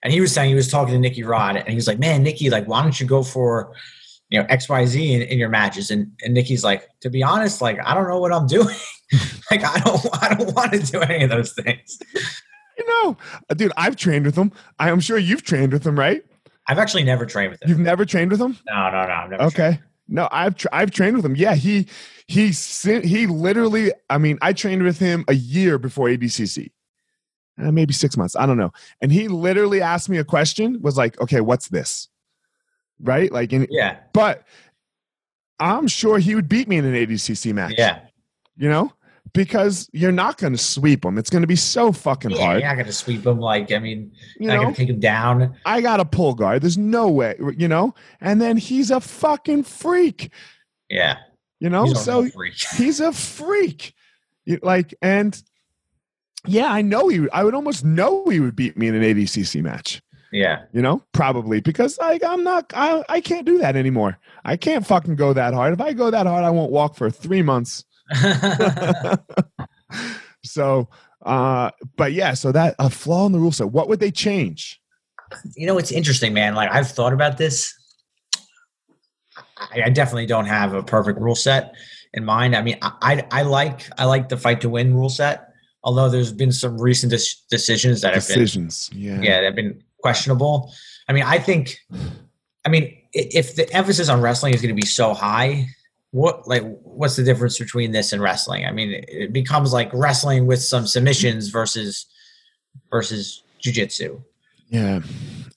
and he was saying he was talking to Nicky Rod, and he was like, "Man, Nicky, like, why don't you go for you know X Y Z in, in your matches?" And and Nicky's like, "To be honest, like, I don't know what I'm doing. like, I don't I don't want to do any of those things." You know, uh, dude, I've trained with him. I am sure you've trained with him, right? I've actually never trained with him. You've never trained with him? no, no, no. I've never trained. Okay. No, I've tra- I've trained with him. Yeah, he he sent, he literally. I mean, I trained with him a year before ADCC, uh, maybe six months. I don't know. And he literally asked me a question. Was like, okay, what's this? Right? Like, in, Yeah, but I'm sure he would beat me in an ADCC match. yeah. you know, because you're not going to sweep him. It's going to be so fucking Yeah, hard. you're not gonna sweep him. Like, I mean, You you're not gonna take him down. I got a pull guard. There's no way, you know. And then he's a fucking freak, Yeah. you know. He's a so freak. he's a freak like and yeah i know he i would almost know he would beat me in an adcc match Yeah. you know probably because like i'm not i, I can't do that anymore i can't fucking go that hard if i go that hard i won't walk for three months so uh but yeah so that a flaw in the rule set what would they change you know, it's interesting, man. Like I've thought about this. I, I definitely don't have a perfect rule set in mind. I mean, I, I I like I like the fight to win rule set. Although there's been some recent dis- decisions that have been decisions yeah yeah that have been questionable. I mean, I think. I mean, if the emphasis on wrestling is going to be so high, what like what's the difference between this and wrestling? I mean, it, it becomes like wrestling with some submissions versus versus jujitsu. yeah.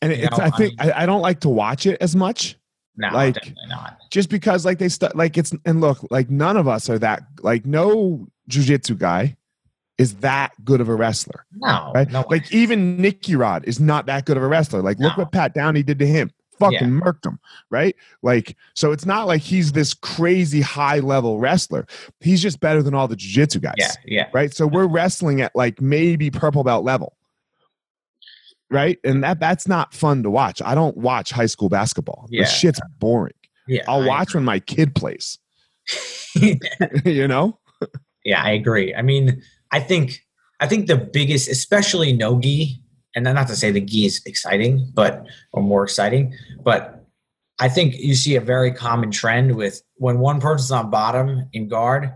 And You it's know, i I think mean- I, I don't like to watch it as much. No, Like- definitely not. just because like they stu- like it's and look like none of us are that like no jujitsu guy is that good of a wrestler No, right? no like even Nicky Rod is not that good of a wrestler. Like look what Pat Downey did to him fucking Yeah. murked him right? Like so it's not like he's this crazy high level wrestler. He's just better than all the jujitsu guys yeah, yeah, right? So we're wrestling at like maybe purple belt level. Right? And that that's not fun to watch. I don't watch high school basketball. Yeah. this shit's boring. Yeah. I'll I watch when my kid plays. You know? Yeah, I agree. I mean, I think I think the biggest, especially no gi, and not to say the gi is exciting, but or more exciting, but I think you see a very common trend with when one person's on bottom in guard,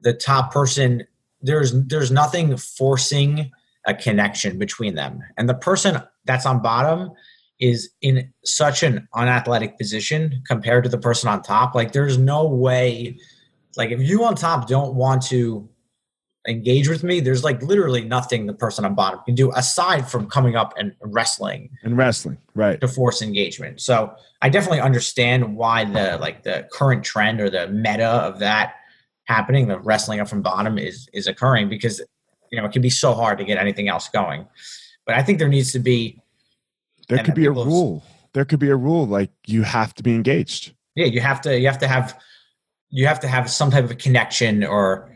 the top person there's there's nothing forcing a connection between them, and the person that's on bottom is in such an unathletic position compared to the person on top. Like there's no way like if you on top don't want to engage with me, there's like literally nothing the person on bottom can do aside from coming up and wrestling And wrestling right to force engagement. So I definitely understand why the like the current trend or the meta of that happening, the wrestling up from bottom is is occurring because you know it can be so hard to get anything else going. But I think there needs to be there could be a rule there could be a rule like you have to be engaged yeah you have to you have to have you have to have some type of a connection or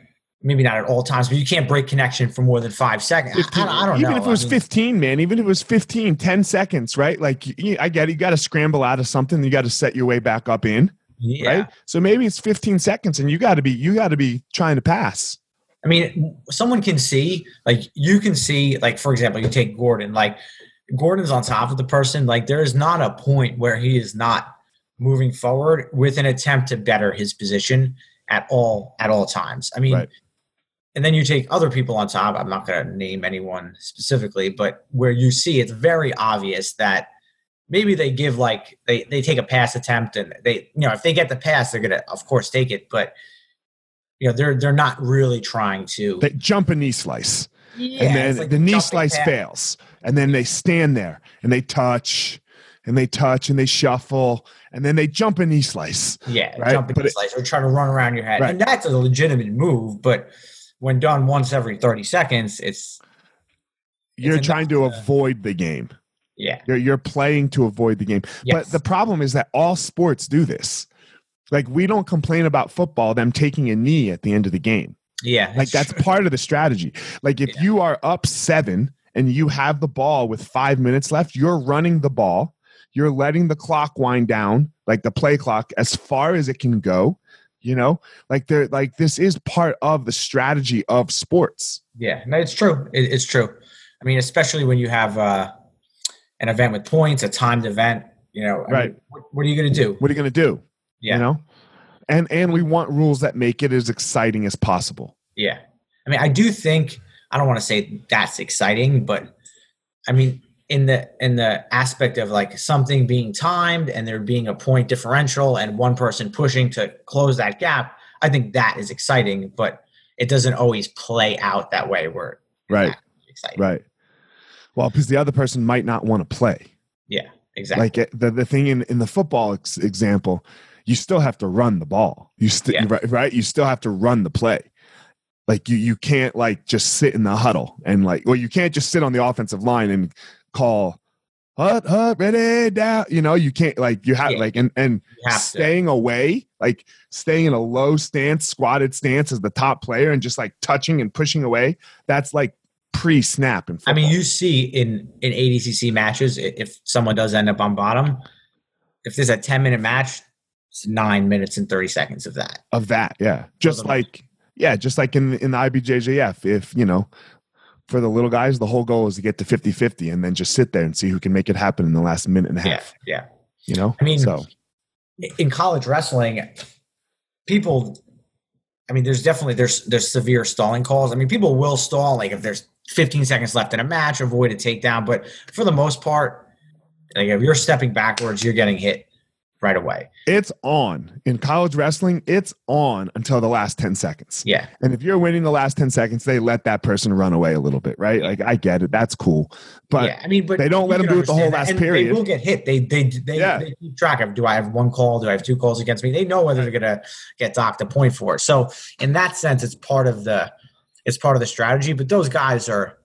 maybe not at all times but you can't break connection for more than five seconds I- 15 I, I don't know. even know if it was I mean, 15 man even if it was 15 10 seconds right like you, i get it you got to scramble out of something you got to set your way back up in yeah. right so maybe it's 15 seconds and you got to be you got to be trying to pass I mean, someone can see, like, you can see, like, for example, you take Gordon, like, Gordon's on top of the person. Like, there is not a point where he is not moving forward with an attempt to better his position at all, at all times. I mean, Right. And then you take other people on top. I'm not going to name anyone specifically, but where you see it's very obvious that maybe they give like they they take a pass attempt and they you know if they get the pass they're gonna of course take it, but you know they're they're not really trying to. they jump a knee slice Yeah, and then like the knee slice pass. fails and then they stand there and they touch and they touch and they shuffle and then they jump a knee slice Yeah, right? But the it- slice or trying to run around your head, Right. and that's a legitimate move. But when done once every thirty seconds, it's you're trying to to- avoid the game yeah, You're, you're playing to avoid the game. Yes. But the problem is that all sports do this. Like we don't complain about football, them taking a knee at the end of the game. Yeah. Like that's true. part of the strategy. Like if Yeah. you are up seven and you have the ball with five minutes left, you're running the ball. You're letting the clock wind down, like the play clock, as far as it can go. You know, like they're like this is part of the strategy of sports. Yeah, no, it's true. It, it's true. I mean, especially when you have uh, an event with points, a timed event. You know, I Right. Mean, what, what are you going to do? What are you gonna do? Yeah, You know? And and we want rules that make it as exciting as possible. yeah. I mean, I do think I don't want to say that's exciting, but I mean, in the in the aspect of like something being timed and there being a point differential and one person pushing to close that gap, I think that is exciting. But it doesn't always play out that way. Where Right. exciting. Right. Well, because the other person might not want to play. Yeah. Exactly. Like the, the thing in, in the football ex- example, you still have to run the ball. You still Yeah. right, right. You still have to run the play. Like you you can't like just sit in the huddle and like well you can't just sit on the offensive line and call hut hut ready down. You know you can't like you have Yeah. like and and have to. staying away like staying in a low stance squatted stance as the top player and just like touching and pushing away. That's like pre snap and I mean, you see in in ADCC matches, if someone does end up on bottom, if there's a 10 minute match, it's nine minutes and 30 seconds of that. of that yeah just like yeah just like in in the ibjjf if you know for the little guys the whole goal is to get to 50-50 and then just sit there and see who can make it happen in the last minute and a Yeah. half Yeah. you know I mean, so In college wrestling, people, I mean, there's definitely, there's, there's severe stalling calls. I mean, people will stall, like if there's 15 seconds left in a match, avoid a takedown. But for the most part, like if you're stepping backwards, you're getting hit right away. it's on in college wrestling it's on until the last 10 seconds Yeah. and if you're winning the last 10 seconds they let that person run away a little bit right like i get it that's cool but yeah, I mean, but they don't let 'em can do it the whole last And period. They will get hit. They they they, Yeah. they keep track of. Do I have one call? Do I have two calls against me? They know whether they're gonna get docked a point for it. So in that sense, it's part of the it's part of the strategy. But those guys are,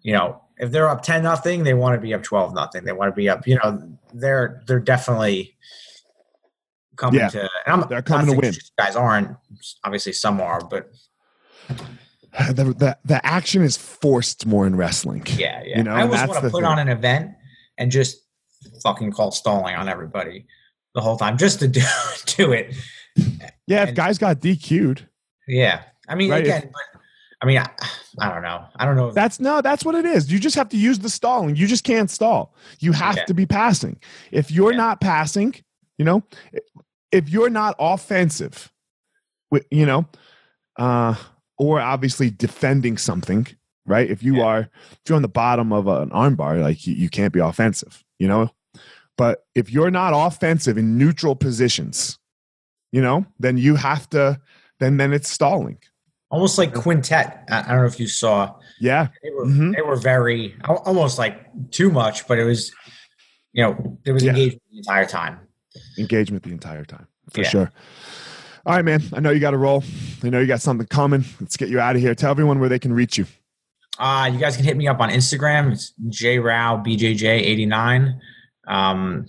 you know, if they're up ten nothing, they want to be up twelve nothing. They want to be up. You know, they're they're definitely coming Yeah. to. And I'm They're coming to win. Guys aren't. Obviously, some are, but the, the, the action is forced more in wrestling Yeah, yeah. You know, I and always want to put thing. on an event and just fucking call stalling on everybody the whole time, just to do do it. yeah if guys got dq'd Yeah, I mean, Right, again, but I mean, I, I don't know. I don't know. That's no, that's what it is. You just have to use the stalling. You just can't stall. You have Yeah. to be passing. If you're Yeah. not passing, you know, if you're not offensive, you know, uh, or obviously defending something, right? If you Yeah. are, if you're on the bottom of an armbar, like you, you can't be offensive, you know. But if you're not offensive in neutral positions, you know, then you have to. Then then it's stalling. Almost like quintet. I, I don't know if you saw. Yeah, They were Mhm. they were very almost like too much, but it was, you know, there was Yeah. engagement the entire time. engagement the entire time for Yeah. sure. All right, man. I know you got to roll. I know you got something coming. Let's get you out of here. Tell everyone where they can reach you. Uh, you guys can hit me up on Instagram. It's jrowbjj89. Um,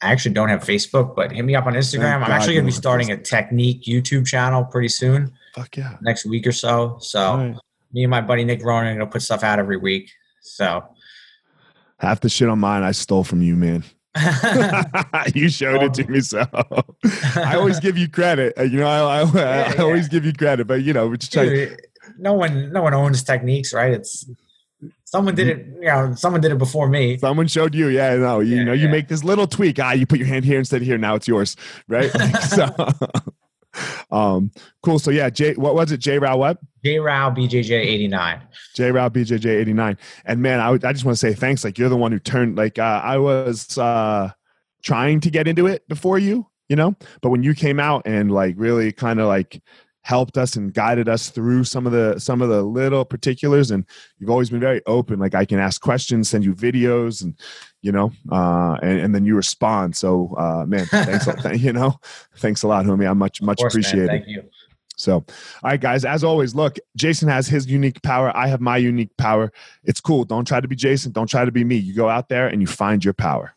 I actually don't have Facebook, but hit me up on Instagram. Thank I'm God actually going to be starting a technique YouTube channel pretty soon, Fuck yeah. next week or so. So All right. me and my buddy Nick Ronan are going to put stuff out every week. So Half the shit on mine I stole from you, man. you showed it to me, so I always give you credit. Uh, You know, I, I, I Yeah, always give you credit, but you know, we just try. Dude, no one, no one owns techniques, right? It's someone did it. You know, someone did it before me. Someone showed you, yeah. No, you Yeah, know, you yeah. make this little tweak. Ah, you put your hand here instead of here. Now it's yours, right? Like, so, um, cool. So yeah, J. What was it? J. Row what? jrowbjj89. J Row BJJ 89. And man, I, would- I just want to say thanks. Like you're the one who turned like uh, I was uh trying to get into it before you, you know, but when you came out and like really kind of like helped us and guided us through some of the some of the little particulars and you've always been very open like i can ask questions send you videos and you know uh and, and then you respond so uh man thanks a- you know thanks a lot homie i'm much much course, man. appreciated Thank you. so, all right, guys, as always, look, Jason has his unique power. I have my unique power. It's cool. Don't try to be Jason. Don't try to be me. You go out there and you find your power.